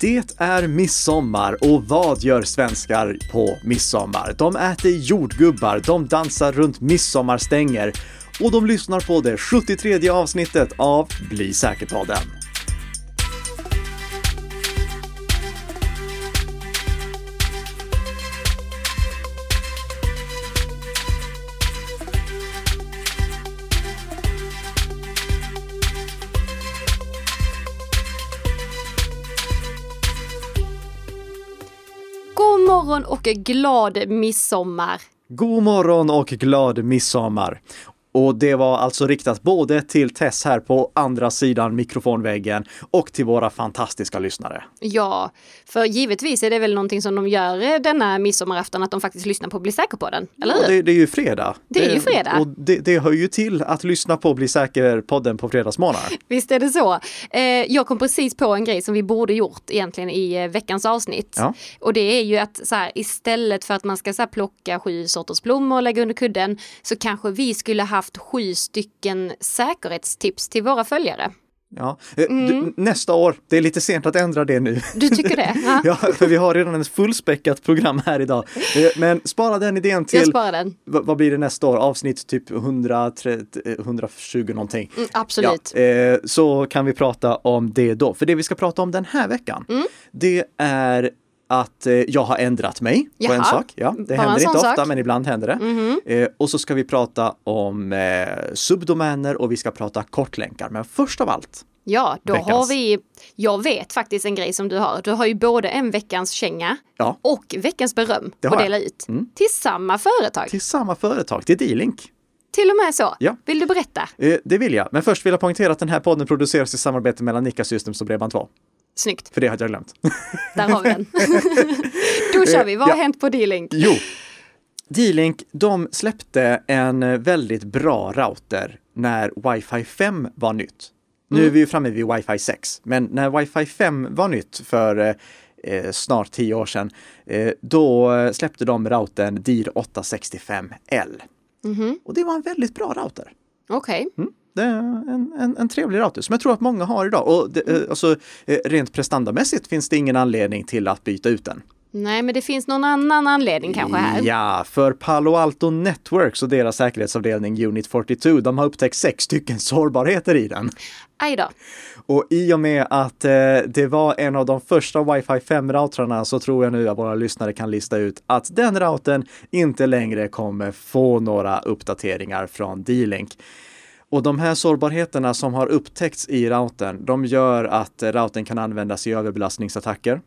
Det är midsommar och vad gör svenskar på midsommar? De äter jordgubbar, de dansar runt midsommarstänger och de lyssnar på det 73 avsnittet av Bli säker-podden. Och glad midsommar! God morgon och glad midsommar! Och det var alltså riktat både till Tess här på andra sidan mikrofonväggen och till våra fantastiska lyssnare. Ja, för givetvis är det väl någonting som de gör eh, denna midsommarafton, att de faktiskt lyssnar på Bli säker på den, eller hur? Ja, det, det är ju fredag. Det är ju fredag. Och det, det hör ju till att lyssna på Bli säker-podden på fredagsmorgnar. Visst är det så. Eh, jag kom precis på en grej som vi borde gjort egentligen i eh, veckans avsnitt. Ja. Och det är ju att så här, istället för att man ska så här, plocka sju sorters blommor och lägga under kudden så kanske vi skulle haft sju stycken säkerhetstips till våra följare. Ja. Eh, Du, nästa år, det är lite sent att ändra det nu. Du tycker det? Ja. Ja, för vi har redan ett fullspäckat program här idag. Eh, Men spara den idén Jag till, sparar den. vad blir det nästa år? Avsnitt typ 130, eh, 120 någonting. Mm, absolut. Ja, eh, så kan vi prata om det då. För det vi ska prata om den här veckan, Mm. det är att eh, jag har ändrat mig på Jaha. en sak. Ja, det Bara händer inte ofta, sak? Men ibland händer det. Eh, och så ska vi prata om eh, subdomäner och vi ska prata kortlänkar. Men först av allt, Ja, då Veckans. har vi, jag vet faktiskt en grej som du har. Du har ju både en veckans känga Ja. och veckans beröm att har jag. dela ut. Mm. Till samma företag. Till, till samma företag, till D-Link. och med så. Ja. Vill du berätta? Eh, det vill jag. Men först vill jag poängtera att den här podden produceras i samarbete mellan Nika Systems och Bredband2. Snyggt, För det hade jag glömt. där har vi den. då kör vi. Vad har Ja. hänt på D-Link? Jo, D-Link, de släppte en väldigt bra router när Wi-Fi 5 var nytt. Nu är vi ju framme vid Wi-Fi 6, men när Wi-Fi 5 var nytt för eh, snart tio år sedan, eh, då släppte de routern DIR 865L. Och det var en väldigt bra router. Okej. Det är en, en, en trevlig router som jag tror att många har idag. Och det, eh, alltså, eh, rent prestandamässigt finns det ingen anledning till att byta ut den. Nej, men det finns någon annan anledning kanske här. Ja, för Palo Alto Networks och deras säkerhetsavdelning Unit 42, de har upptäckt sex stycken sårbarheter i den. Aj då. Och i och med att eh, det var en av de första Wi-Fi 5-routrarna så tror jag nu att våra lyssnare kan lista ut att den routern inte längre kommer få några uppdateringar från D-Link. Och de här sårbarheterna som har upptäckts i routern, de gör att eh, routern kan användas i överbelastningsattacker.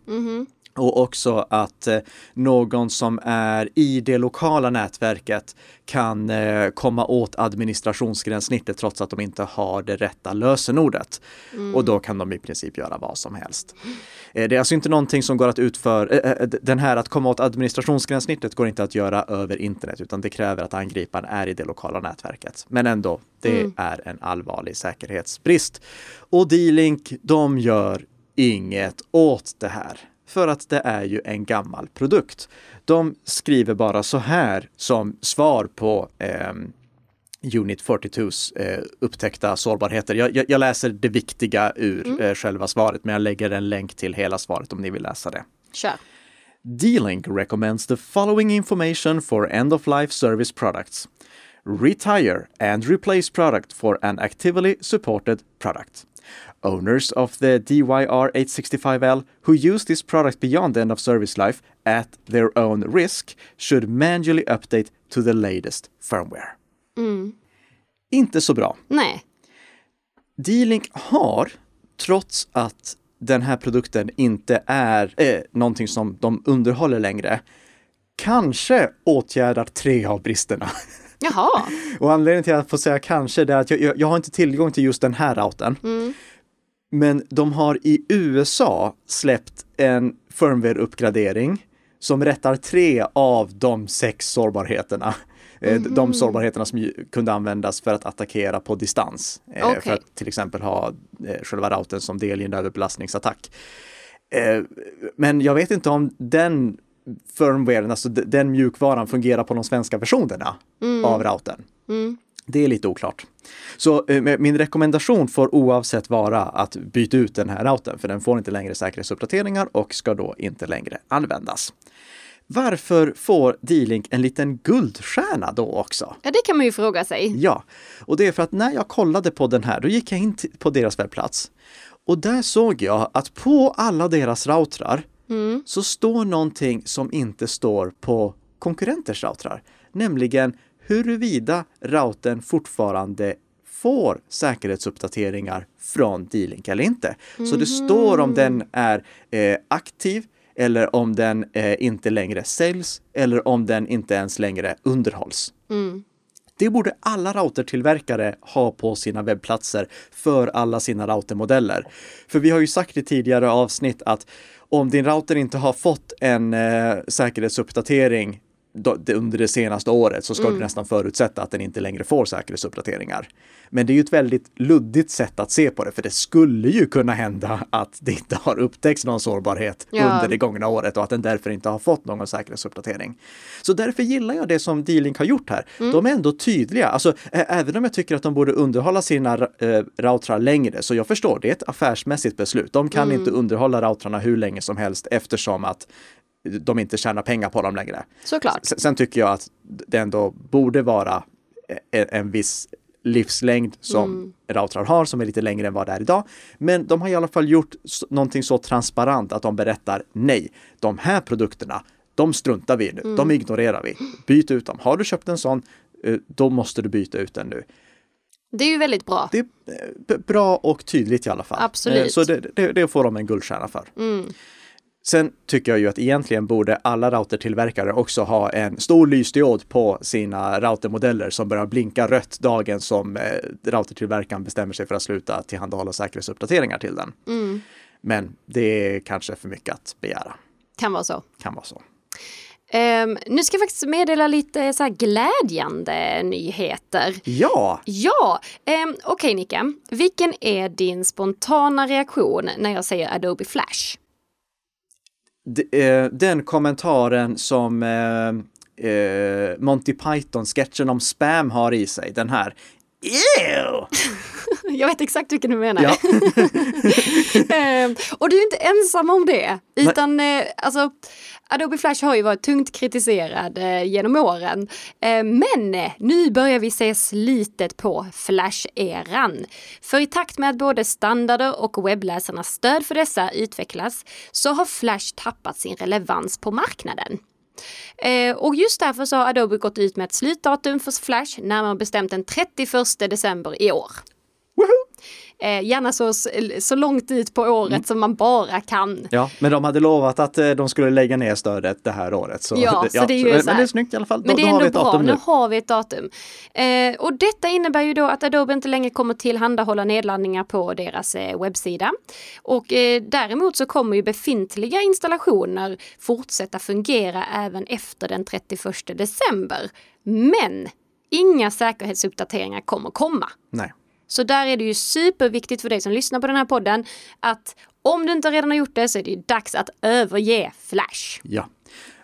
Och också att eh, någon som är i det lokala nätverket kan eh, komma åt administrationsgränssnittet trots att de inte har det rätta lösenordet. Och då kan de i princip göra vad som helst. Det är alltså inte någonting som går att utföra, den här att komma åt administrationsgränssnittet går inte att göra över internet utan det kräver att angriparen är i det lokala nätverket. Men ändå, det är en allvarlig säkerhetsbrist. Och D-Link, de gör inget åt det här. För att det är ju en gammal produkt. De skriver bara så här som svar på ehm, Unit 42s eh, upptäckta sårbarheter. Jag, jag, jag läser det viktiga ur eh, själva svaret, men jag lägger en länk till hela svaret om ni vill läsa det. Kör. D-Link recommends the following information for end-of-life service products. Retire and replace product for an actively supported product. Owners of the DYR865L who use this product beyond the end of service life at their own risk should manually update to the latest firmware. Inte så bra. Nej. D-Link har, trots att den här produkten inte är eh, någonting som de underhåller längre, kanske åtgärdar tre av bristerna. Jaha. Och anledningen till att jag får säga kanske är att jag, jag, jag har inte tillgång till just den här routern. Men de har i USA släppt en firmware-uppgradering som rättar tre av de sex sårbarheterna. Eh, De sårbarheterna som kunde användas för att attackera på distans. Eh, Okej. För att till exempel ha eh, själva routern som del i en överbelastningsattack. Eh, Men jag vet inte om den firmwaren, alltså den mjukvaran fungerar på de svenska versionerna av routern. Det är lite oklart. Så eh, min rekommendation får oavsett vara att byta ut den här routern, för den får inte längre säkerhetsuppdateringar och ska då inte längre användas. Varför får D-Link en liten guldstjärna då också? Ja, det kan man ju fråga sig. Ja, och det är för att när jag kollade på den här, då gick jag in på deras webbplats och där såg jag att på alla deras routrar mm. så står någonting som inte står på konkurrenters routrar, nämligen huruvida routern fortfarande får säkerhetsuppdateringar från D-Link eller inte. Mm. Så det står om den är eh, aktiv eller om den eh, inte längre säljs eller om den inte ens längre underhålls. Mm. Det borde alla routertillverkare ha på sina webbplatser för alla sina routermodeller. För vi har ju sagt i tidigare avsnitt att om din router inte har fått en eh, säkerhetsuppdatering under det senaste året så ska mm. du nästan förutsätta att den inte längre får säkerhetsuppdateringar. Men det är ju ett väldigt luddigt sätt att se på det, för det skulle ju kunna hända att det inte har upptäckts någon sårbarhet ja. under det gångna året och att den därför inte har fått någon säkerhetsuppdatering. Så därför gillar jag det som D-Link har gjort här. Mm. De är ändå tydliga, alltså även om jag tycker att de borde underhålla sina äh, routrar längre, så jag förstår, det är ett affärsmässigt beslut. De kan mm. inte underhålla routrarna hur länge som helst eftersom att de inte tjänar pengar på dem längre. Såklart. Sen tycker jag att det ändå borde vara en, en viss livslängd som mm. routrar har som är lite längre än vad det är idag. Men de har i alla fall gjort någonting så transparent att de berättar nej, de här produkterna, de struntar vi i nu, mm. de ignorerar vi. Byt ut dem. Har du köpt en sån, eh, då måste du byta ut den nu. Det är ju väldigt bra. Det är eh, bra och tydligt i alla fall. Absolut. Eh, så det, det, det får de en guldstjärna för. Mm. Sen tycker jag ju att egentligen borde alla routertillverkare också ha en stor lysdiod på sina routermodeller som börjar blinka rött dagen som eh, routertillverkaren bestämmer sig för att sluta tillhandahålla säkerhetsuppdateringar till den. Mm. Men det är kanske för mycket att begära. Kan vara så. Kan vara så. Um, nu ska jag faktiskt meddela lite så glädjande nyheter. Ja! Ja! Um, Okej okay, Nika, vilken är din spontana reaktion när jag säger Adobe Flash? Eh, den kommentaren som eh, eh, Monty Python-sketchen om spam har i sig, den här. Ew! Jag vet exakt vilken du menar. Ja. Och du är inte ensam om det, utan alltså Adobe Flash har ju varit tungt kritiserad eh, genom åren. Eh, men eh, nu börjar vi se slitet på Flash-eran. För i takt med att både standarder och webbläsarnas stöd för dessa utvecklas så har Flash tappat sin relevans på marknaden. Eh, och just därför så har Adobe gått ut med ett slutdatum för Flash närmare bestämt den 31 december i år. Eh, gärna så, så långt ut på året mm. som man bara kan. Ja, men de hade lovat att eh, de skulle lägga ner stödet det här året. Så, ja, så det är ju så, men det är snyggt i alla fall. Men då, det är ändå bra, nu. nu har vi ett datum. Eh, och detta innebär ju då att Adobe inte längre kommer tillhandahålla nedladdningar på deras eh, webbsida. Och eh, däremot så kommer ju befintliga installationer fortsätta fungera även efter den 31 december. Men inga säkerhetsuppdateringar kommer komma. Nej. Så där är det ju superviktigt för dig som lyssnar på den här podden att om du inte redan har gjort det så är det dags att överge Flash. Ja.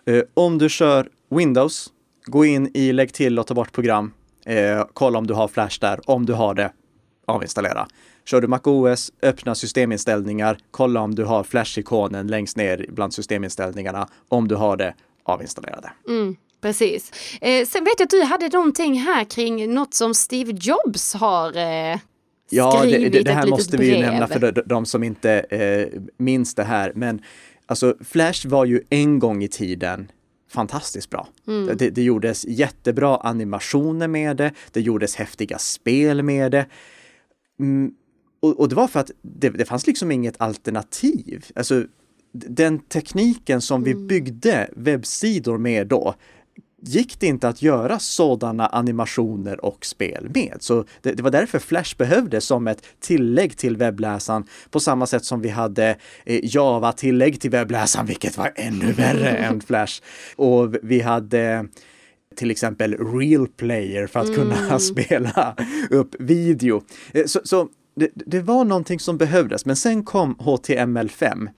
Eh, om du kör Windows, gå in i lägg till och ta bort program. Eh, kolla om du har Flash där. Om du har det, avinstallera. Kör du MacOS, öppna systeminställningar, kolla om du har Flash-ikonen längst ner bland systeminställningarna. Om du har det, avinstallera det. Mm. Precis. Eh, sen vet jag att du hade någonting här kring något som Steve Jobs har eh, Ja, det, det, det här måste vi ju nämna för de, de som inte eh, minns det här. Men alltså Flash var ju en gång i tiden fantastiskt bra. Mm. Det, det, gjordes jättebra animationer med det. Det gjordes häftiga spel med det. Mm, och, och, det var för att det, det fanns liksom inget alternativ. Alltså, den tekniken som mm. vi byggde webbsidor med då, gick det inte att göra sådana animationer och spel med. Så det, det, var därför Flash behövdes som ett tillägg till webbläsaren på samma sätt som vi hade eh, Java-tillägg till webbläsaren, vilket var ännu värre än Flash. Och vi hade till exempel Real Player för att mm. kunna spela upp video. Eh, så, så det, det var någonting som behövdes, men sen kom HTML5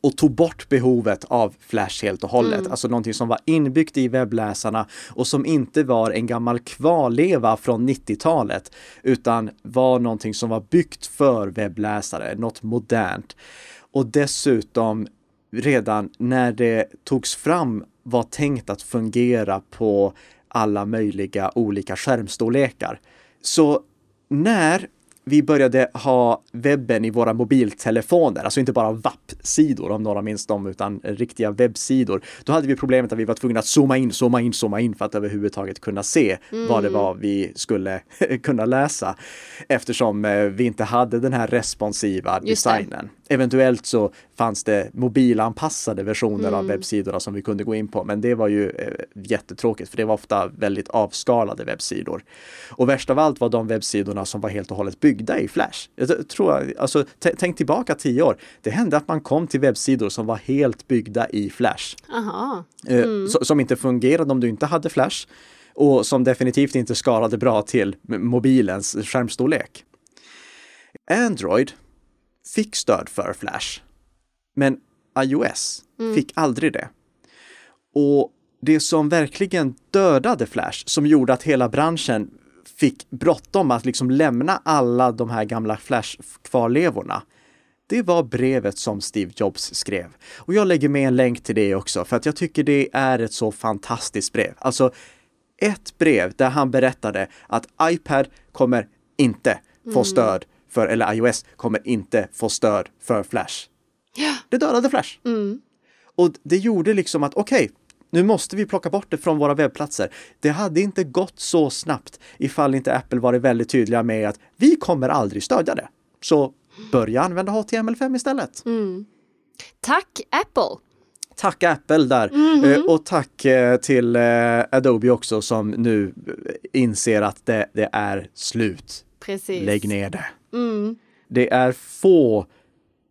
och tog bort behovet av Flash helt och hållet. Mm. Alltså någonting som var inbyggt i webbläsarna och som inte var en gammal kvarleva från 90-talet utan var någonting som var byggt för webbläsare, något modernt. Och dessutom redan när det togs fram var tänkt att fungera på alla möjliga olika skärmstorlekar. Så när vi började ha webben i våra mobiltelefoner, alltså inte bara WAP-sidor om några minns dem, utan riktiga webbsidor. Då hade vi problemet att vi var tvungna att zooma in, zooma in, zooma in för att överhuvudtaget kunna se mm. vad det var vi skulle kunna läsa. Eftersom eh, vi inte hade den här responsiva designen. Eventuellt så fanns det mobilanpassade versioner mm. av webbsidorna som vi kunde gå in på, men det var ju eh, jättetråkigt för det var ofta väldigt avskalade webbsidor. Och värst av allt var de webbsidorna som var helt och hållet byggda i Flash. Jag tror, alltså, tänk tillbaka tio år. Det hände att man kom till webbsidor som var helt byggda i Flash. Eh, mm. som inte fungerade om du inte hade Flash och som definitivt inte skalade bra till mobilens skärmstorlek. Android fick stöd för Flash. Men iOS mm. fick aldrig det. Och det som verkligen dödade Flash, som gjorde att hela branschen fick bråttom att liksom lämna alla de här gamla Flash-kvarlevorna, det var brevet som Steve Jobs skrev. Och jag lägger med en länk till det också, för att jag tycker det är ett så fantastiskt brev. Alltså, ett brev där han berättade att iPad kommer inte få mm. stöd för, eller iOS kommer inte få stöd för Flash. Ja. Det dödade Flash. Mm. Och det gjorde liksom att okej, okay, nu måste vi plocka bort det från våra webbplatser. Det hade inte gått så snabbt ifall inte Apple varit väldigt tydliga med att vi kommer aldrig stödja det. Så börja använda HTML5 istället. Mm. Tack Apple! Tack Apple där mm -hmm. och tack eh, till eh, Adobe också som nu inser att det, det är slut. Precis. Lägg ner det. Mm. Det är få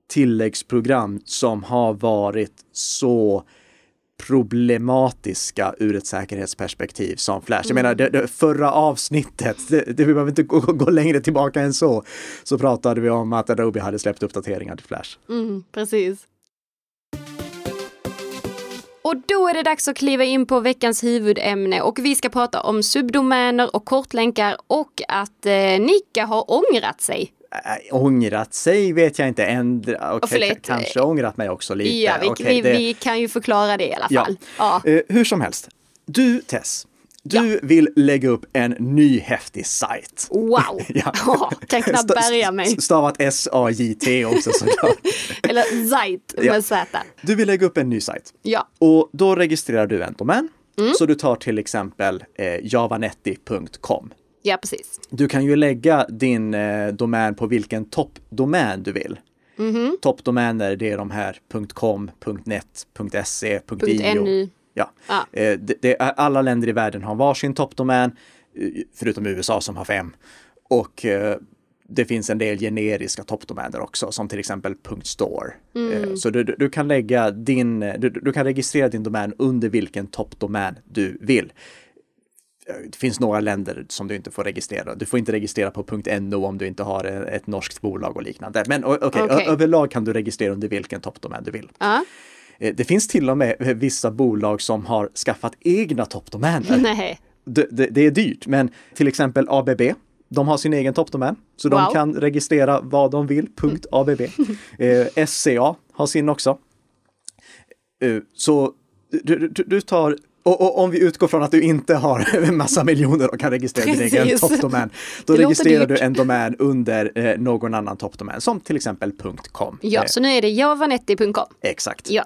tilläggsprogram som har varit så problematiska ur ett säkerhetsperspektiv som Flash. Jag menar, det, det förra avsnittet, det, det, vi behöver inte gå, gå, längre tillbaka än så, så pratade vi om att Adobe hade släppt uppdateringar till Flash. Mm, precis. Och då är det dags att kliva in på veckans huvudämne och vi ska prata om subdomäner och kortlänkar och att eh, Nika har ångrat sig. Äh, ångrat sig vet jag inte. Ändra, okay, kanske ångrat mig också lite. Ja, vi, okay, vi, det... vi, kan ju förklara det i alla fall. Ja. ja. Uh, hur som helst. Du Tess, du ja. vill lägga upp en ny häftig sajt. Wow! ja. oh, kan knappt bärga mig. Stavat S-A-J-T också såklart. Eller Zite med ja. Z. Du vill lägga upp en ny sajt. Ja. Och då registrerar du en domän. Mm. Så du tar till exempel eh, javanetti.com. Ja, precis. Du kan ju lägga din eh, domän på vilken toppdomän du vill. Mm -hmm. Toppdomäner, det är de här .com, .net, .se, .io. Ja. Ah. Eh, det, det, alla länder i världen har varsin toppdomän, eh, förutom USA som har fem. Och eh, det finns en del generiska toppdomäner också, som till exempel .store. Mm. Så du, du, kan lägga din, du, du, kan registrera din domän under vilken toppdomän du vill. Det finns några länder som du inte får registrera. Du får inte registrera på .no om du inte har ett norskt bolag och liknande. Men okej, okay, okay. överlag kan du registrera under vilken toppdomän du vill. Uh. Det finns till och med vissa bolag som har skaffat egna toppdomäner. Nej. Det, det, det, är dyrt, men till exempel ABB, de har sin egen toppdomän, så wow. de kan registrera vad de vill, punkt ABB. eh, SCA har sin också. Eh, så du, du, du tar och, och, om vi utgår från att du inte har en massa miljoner och kan registrera din egen toppdomän, då det registrerar du en domän under eh, någon annan toppdomän, som till exempel .com. Ja, eh. så nu är det javanetti.com. Exakt. Ja.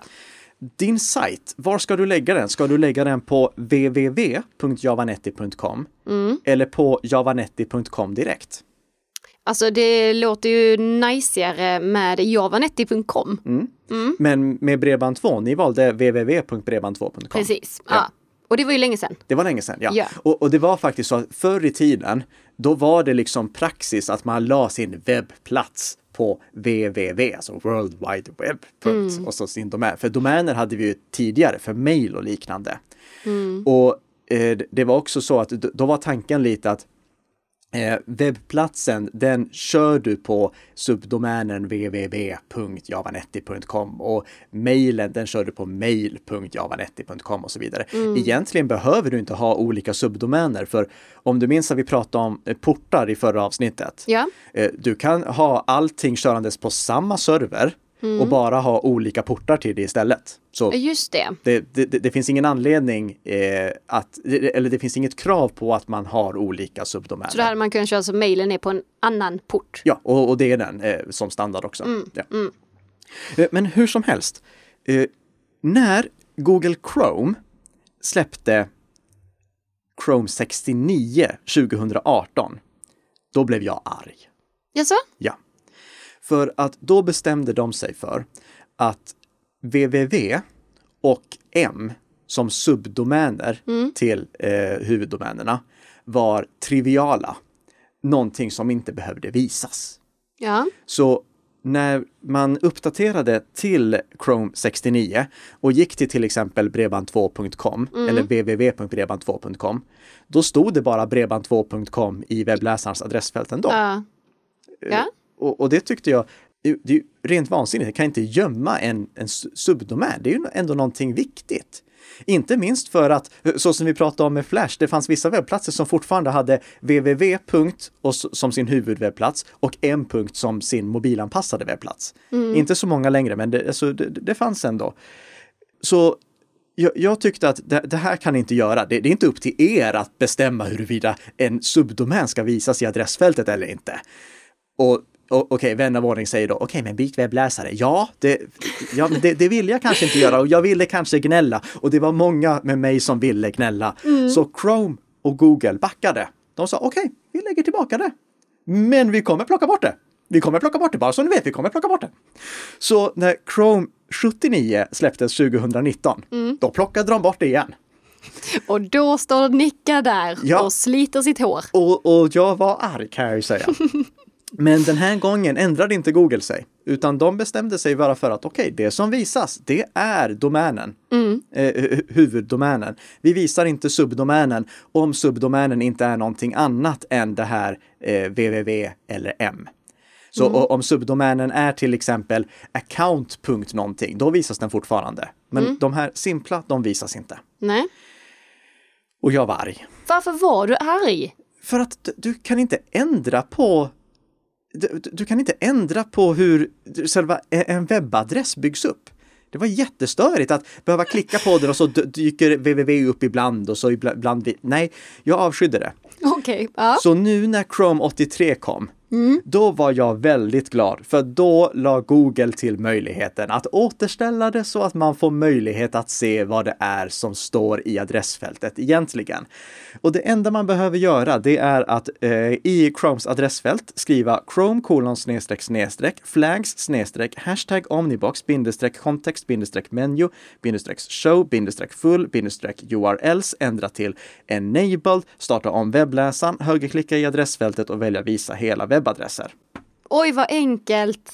Din sajt, var ska du lägga den? Ska du lägga den på www.javanetti.com mm. eller på javanetti.com direkt? Alltså det låter ju najsigare med javanetti.com. Mm. Mm. Men med Bredband2, ni valde www.bredband2.com. Precis, ja. ja. Och det var ju länge sedan. Det var länge sedan, ja. ja. Och, och, det var faktiskt så att förr i tiden, då var det liksom praxis att man la sin webbplats på www, alltså World Wide Web. Mm. Och så sin domän. För domäner hade vi ju tidigare för mail och liknande. Mm. Och eh, det var också så att då var tanken lite att Eh, webbplatsen, den kör du på subdomänen www.javanetti.com och mejlen, den kör du på mail.javanetti.com och så vidare. Mm. Egentligen behöver du inte ha olika subdomäner, för om du minns att vi pratade om eh, portar i förra avsnittet. Ja, Eh, Du kan ha allting körandes på samma server och bara ha olika portar till det istället. Så just det. det, det, det finns ingen anledning eh, att, eller det finns inget krav på att man har olika subdomäner. Så då hade man kunnat köra så mejlen är på en annan port. Ja, och, och det är den eh, som standard också. Mm, Ja. Eh, Men hur som helst, eh, när Google Chrome släppte Chrome 69 2018, då blev jag arg. Jaså? Ja. För att då bestämde de sig för att www och m som subdomäner till eh, huvuddomänerna var triviala. Någonting som inte behövde visas. Ja. Så när man uppdaterade till Chrome 69 och gick till till exempel bredband2.com eller www.bredband2.com, då stod det bara bredband2.com i webbläsarens adressfält ändå. Ja. Ja. Och, och det tyckte jag, det är ju rent vansinnigt. Jag kan inte gömma en, en su- subdomän. Det är ju ändå någonting viktigt. Inte minst för att, så som vi pratade om med Flash, det fanns vissa webbplatser som fortfarande hade www. och som sin huvudwebbplats och m. som sin mobilanpassade webbplats. Inte så många längre, men det, alltså, det, det fanns ändå. Så jag, jag tyckte att det, det här kan ni inte göra. Det, det är inte upp till er att bestämma huruvida en subdomän ska visas i adressfältet eller inte. Och, okej, vän av ordning säger då, okej, men byt webbläsare. Ja, det, ja men det, det vill jag kanske inte göra och jag ville kanske gnälla. Och det var många med mig som ville gnälla. Så Chrome och Google backade. De sa, okej, vi lägger tillbaka det. Men vi kommer plocka bort det. Vi kommer plocka bort det, bara så ni vet, vi kommer plocka bort det. Så när Chrome 79 släpptes 2019, då plockade de bort det igen. Och då står Nicka där Ja. och sliter sitt hår. Och, och jag var arg kan jag ju säga. Men den här gången ändrade inte Google sig, utan de bestämde sig bara för att okej, det som visas, det är domänen, eh, hu- huvuddomänen. Vi visar inte subdomänen om subdomänen inte är någonting annat än det här eh, www eller m. Så o- om subdomänen är till exempel account. någonting, då visas den fortfarande. Men de här simpla, de visas inte. Nej. Och jag var arg. Varför var du arg? För att du kan inte ändra på du, du- kan inte ändra på hur själva e- en webbadress byggs upp. Det var jättestörigt att behöva klicka på den och så dyker www upp ibland och så ibla- ibland. Nej, jag avskydde det. Okej, ja. Så nu när Chrome 83 kom, Mm. då var jag väldigt glad för då la Google till möjligheten att återställa det så att man får möjlighet att se vad det är som står i adressfältet egentligen. Och det enda man behöver göra det är att eh, i Chromes adressfält skriva chrome kolon snedstreck snedstreck flags snedstreck hashtag omnibox bindestreck kontext bindestreck menu bindestreck show bindestreck full bindestreck urls ändra till enabled, starta om webbläsaren, högerklicka i adressfältet och välja visa hela webbadresser. Oj, vad enkelt.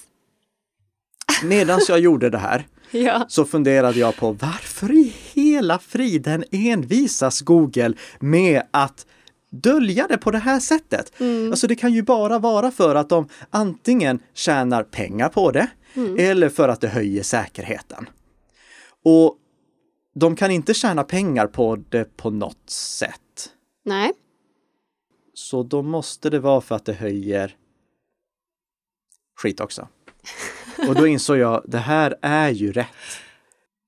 Medan jag gjorde det här Ja. så funderade jag på varför i hela friden envisas Google med att dölja det på det här sättet. Alltså det kan ju bara vara för att de antingen tjänar pengar på det eller för att det höjer säkerheten. Och de kan inte tjäna pengar på det på något sätt. Nej. Så då måste det vara för att det höjer skit också. Och då insåg jag, det här är ju rätt.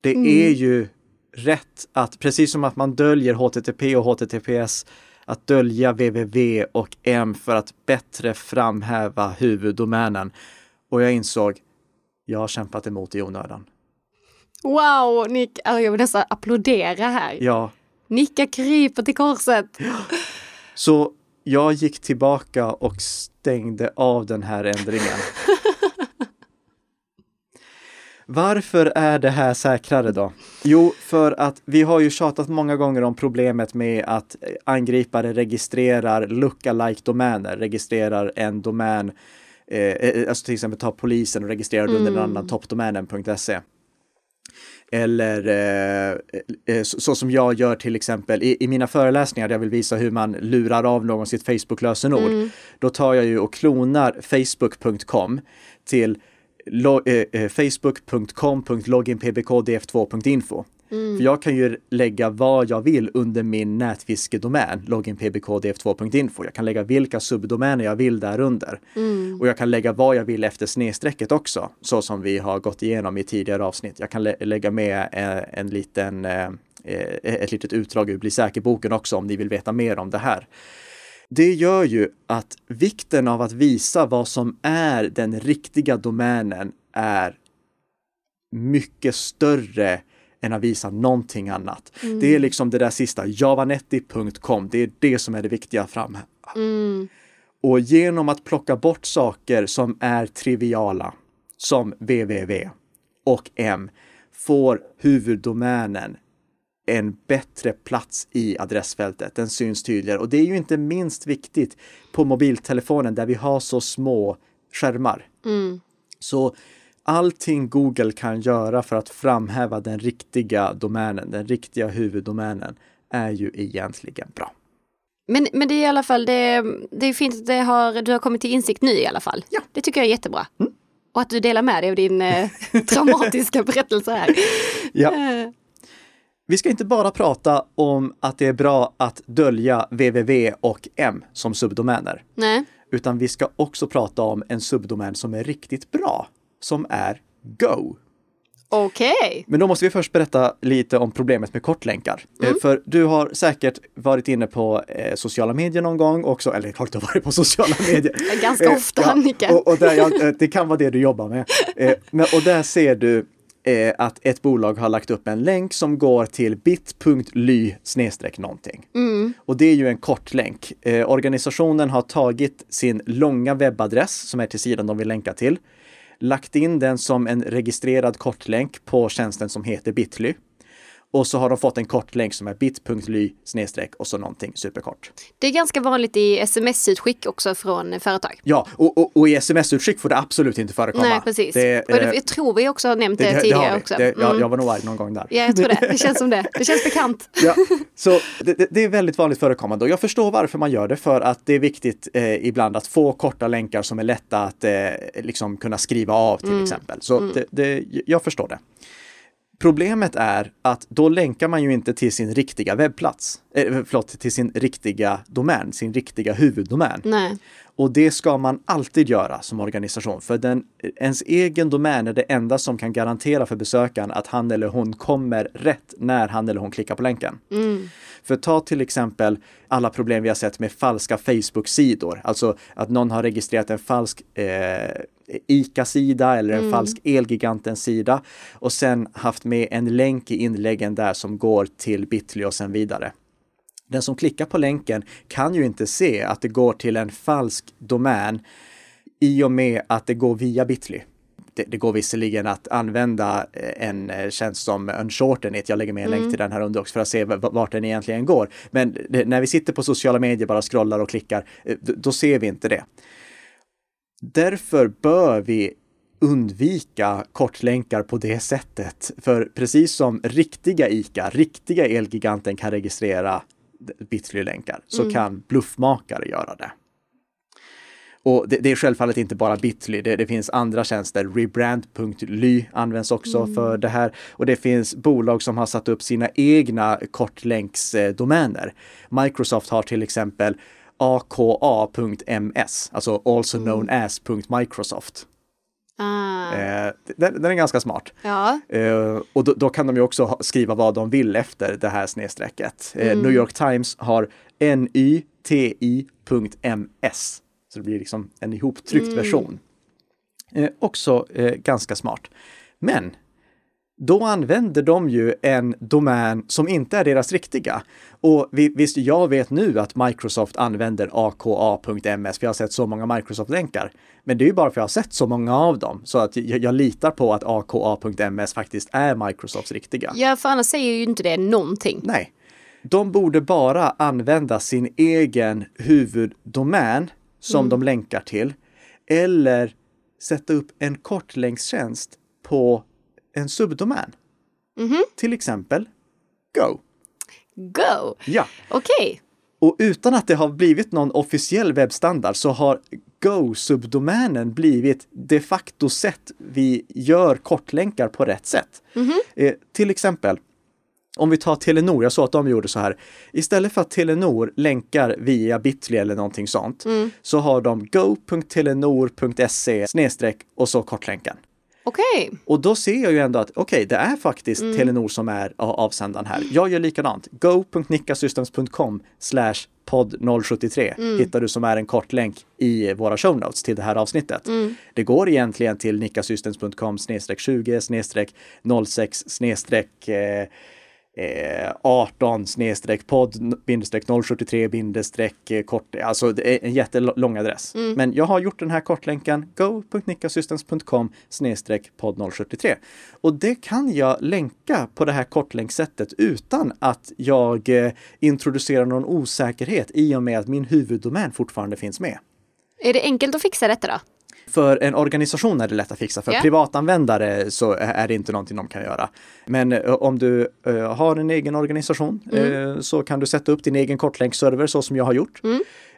Det är ju rätt att, precis som att man döljer HTTP och HTTPS, att dölja www och m för att bättre framhäva huvuddomänen. Och jag insåg, jag har kämpat emot i onödan. Wow, Nick, alltså, jag vill nästan applådera här. Ja, Nicka kryper till korset. så jag gick tillbaka och stängde av den här ändringen. Varför är det här säkrare då? Jo, för att vi har ju tjatat många gånger om problemet med att angripare registrerar lookalike-domäner, registrerar en domän, eh, alltså till exempel ta polisen och registrerar det under en annan toppdomänen.se. Eller eh, eh, så, så, som jag gör till exempel i, i, mina föreläsningar där jag vill visa hur man lurar av någon sitt Facebook-lösenord. Mm. Då tar jag ju och klonar facebook.com till eh, eh facebook.com.loginpbkdf2.info. Mm. För jag kan ju lägga vad jag vill under min nätfiskedomän, loginpbkdf2.info. Jag kan lägga vilka subdomäner jag vill där under. Mm. Och jag kan lägga vad jag vill efter snedstrecket också, så som vi har gått igenom i tidigare avsnitt. Jag kan lä lägga med en, eh, en liten, eh, ett litet utdrag ur Bli säker-boken också om ni vill veta mer om det här. Det gör ju att vikten av att visa vad som är den riktiga domänen är mycket större än att visa någonting annat. Mm. Det är liksom det där sista, javanetti.com, det är det som är det viktiga fram. Mm. Och genom att plocka bort saker som är triviala, som www och m, får huvuddomänen en bättre plats i adressfältet. Den syns tydligare och det är ju inte minst viktigt på mobiltelefonen där vi har så små skärmar. Mm. Så allting Google kan göra för att framhäva den riktiga domänen, den riktiga huvuddomänen, är ju egentligen bra. Men, men det är i alla fall, det, det är fint att det har, du har kommit till insikt nu i alla fall. Ja. Det tycker jag är jättebra. Mm. Och att du delar med dig av din eh, traumatiska berättelse här. Ja. Eh. Vi ska inte bara prata om att det är bra att dölja www och m som subdomäner. Nej. Utan vi ska också prata om en subdomän som är riktigt bra som är Go. Okej. Okay. Men då måste vi först berätta lite om problemet med kortlänkar. Eh, mm. För du har säkert varit inne på eh, sociala medier någon gång också, eller klart du har varit på sociala medier. Ganska eh, ofta, eh, Annika. Ja, och, och där, ja, det kan vara det du jobbar med. Eh, men, och där ser du eh, att ett bolag har lagt upp en länk som går till bit.ly snedstreck någonting. Mm. Och det är ju en kort länk. organisationen har tagit sin långa webbadress som är till sidan de vill länka till lagt in den som en registrerad kortlänk på tjänsten som heter Bitly. Och så har de fått en kortlänk som är bit.ly snedstreck och så någonting superkort. Det är ganska vanligt i sms-utskick också från företag. Ja, och, och, och i sms-utskick får det absolut inte förekomma. Nej, precis. Det, och det, jag tror vi också har nämnt det, det tidigare det också. Det, mm. jag, jag, var nog arg någon gång där. Ja, jag tror det. Det känns som det. Det känns bekant. Ja, så det, är väldigt vanligt förekommande och jag förstår varför man gör det för att det är viktigt eh, ibland att få korta länkar som är lätta att eh, liksom kunna skriva av till mm. exempel. Så mm. det, jag förstår det. Problemet är att då länkar man ju inte till sin riktiga webbplats, eh, förlåt, till sin riktiga domän, sin riktiga huvuddomän. Nej. Och det ska man alltid göra som organisation, för den, ens egen domän är det enda som kan garantera för besökaren att han eller hon kommer rätt när han eller hon klickar på länken. Mm. För ta till exempel alla problem vi har sett med falska Facebook-sidor, alltså att någon har registrerat en falsk eh, ICA-sida eller en mm. falsk Elgiganten-sida och sen haft med en länk i inläggen där som går till Bitly och sen vidare. Den som klickar på länken kan ju inte se att det går till en falsk domän i och med att det går via Bitly. Det, det går visserligen att använda eh, en eh, tjänst som Unshortenit. Jag lägger med en mm. länk till den här under också för att se vart den egentligen går. Men det, när vi sitter på sociala medier, bara scrollar och klickar, eh, då ser vi inte det. Därför bör vi undvika kortlänkar på det sättet. För precis som riktiga ICA, riktiga Elgiganten kan registrera Bitly-länkar så mm. kan bluffmakare göra det. Och det, det, är självfallet inte bara Bitly, det, det finns andra tjänster. Rebrand.ly används också mm. för det här. Och det finns bolag som har satt upp sina egna kortlänksdomäner. Microsoft har till exempel aka.ms, alltså also known mm. Ah. Eh, den, den, är ganska smart. Ja. Eh, och då, då, kan de ju också skriva vad de vill efter det här snedstrecket. Eh, mm. New York Times har nyti.ms. Så det blir liksom en ihoptryckt mm. version. Eh, också eh, ganska smart. Men då använder de ju en domän som inte är deras riktiga. Och visst, jag vet nu att Microsoft använder aka.ms, för jag har sett så många Microsoft-länkar. Men det är ju bara för att jag har sett så många av dem, så att jag, jag litar på att aka.ms faktiskt är Microsofts riktiga. Ja, för annars säger ju inte det någonting. Nej. De borde bara använda sin egen huvuddomän som mm. de länkar till, eller sätta upp en kortlänkstjänst på en subdomän. Mhm. Till exempel Go. Go! Ja, Okej. och utan att det har blivit någon officiell webbstandard så har Go-subdomänen blivit de facto sätt vi gör kortlänkar på rätt sätt. Eh, till exempel, om vi tar Telenor, jag sa att de gjorde så här. Istället för att Telenor länkar via Bitly eller någonting sånt, så har de go.telenor.se och så kortlänken. Okej. Och då ser jag ju ändå att okej, det är faktiskt Telenor som är avsändaren här. Jag gör likadant. go.nickasystems.com slash podd 073 hittar du som är en kortlänk i våra show notes till det här avsnittet. Det går egentligen till nickasystems.com snedstreck 20 snedstreck 06 snedstreck eh, eh, 18 snedstreck podd bindestreck 073 bindestreck eh, kort, alltså det är en jättelång adress. Men jag har gjort den här kortlänken go.nickasystems.com podd 073. Och det kan jag länka på det här kortlänksättet utan att jag eh, introducerar någon osäkerhet i och med att min huvuddomän fortfarande finns med. Är det enkelt att fixa detta då? För en organisation är det lätt att fixa. För Ja. privatanvändare så är det inte någonting de kan göra. Men eh, om du eh, har en egen organisation eh, så kan du sätta upp din egen kortlänkserver så som jag har gjort.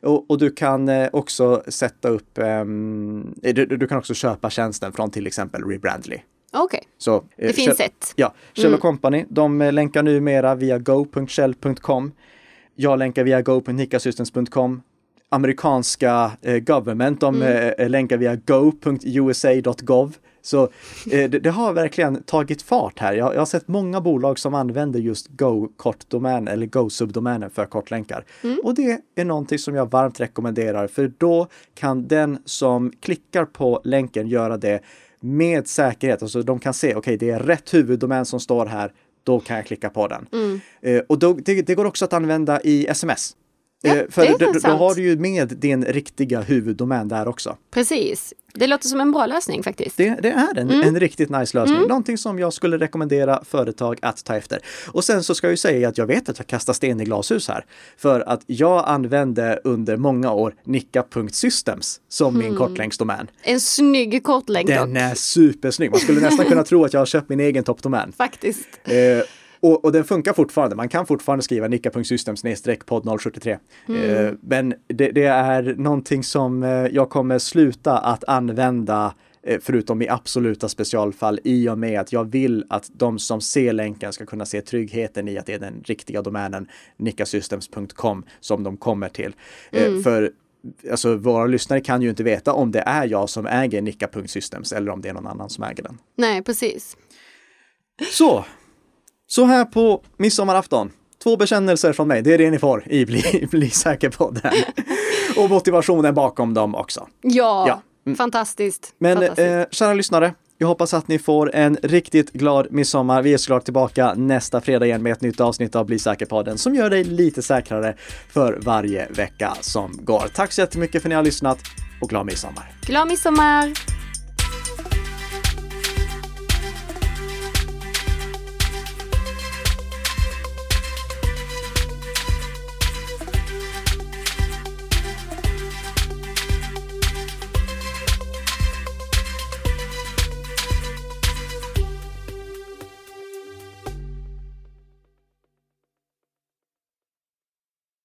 Och, och du kan också sätta upp, ehm, du, du kan också köpa tjänsten från till exempel Rebrandly. Okej. Så, eh, Det finns Shell- ett. Ja, Shell Company, de länkar numera via go.shell.com. Jag länkar via go.nickasystems.com. Amerikanska eh, government, de eh, länkar via go.usa.gov. Så eh, det, det har verkligen tagit fart här. Jag, jag har sett många bolag som använder just Go-kortdomän eller Go-subdomänen för kortlänkar. Och det är någonting som jag varmt rekommenderar för då kan den som klickar på länken göra det med säkerhet. Alltså de kan se, okej, det är rätt huvuddomän som står här. Då kan jag klicka på den. Eh, och då, det, det går också att använda i sms. Ja, Eh, för det är då, då har du ju med din riktiga huvuddomän där också. Precis. Det låter som en bra lösning faktiskt. Det, det är en, Mm. en riktigt nice lösning. Någonting som jag skulle rekommendera företag att ta efter. Och sen så ska jag ju säga att jag vet att jag kastar sten i glashus här. För att jag använde under många år nicka.systems som min kortlänksdomän. En snygg kortlänk Den dock. är supersnygg. Man skulle nästan kunna tro att jag har köpt min egen toppdomän. Faktiskt. Eh, och, och den funkar fortfarande. Man kan fortfarande skriva nicka.system podd 073. Eh, men det, det är någonting som eh, jag kommer sluta att använda eh, förutom i absoluta specialfall i och med att jag vill att de som ser länken ska kunna se tryggheten i att det är den riktiga domänen nickasystems.com som de kommer till. Eh, För alltså, våra lyssnare kan ju inte veta om det är jag som äger nicka.systems eller om det är någon annan som äger den. Nej, precis. Så, så här på midsommarafton. Två bekännelser från mig, det är det ni får i Bli, bli säker på den. Och motivationen bakom dem också. Ja, Ja. Mm. fantastiskt. Men fantastiskt. eh, kära lyssnare, jag hoppas att ni får en riktigt glad midsommar. Vi är såklart tillbaka nästa fredag igen med ett nytt avsnitt av Bli säker-podden som gör dig lite säkrare för varje vecka som går. Tack så jättemycket för att ni har lyssnat och glad midsommar! Glad midsommar!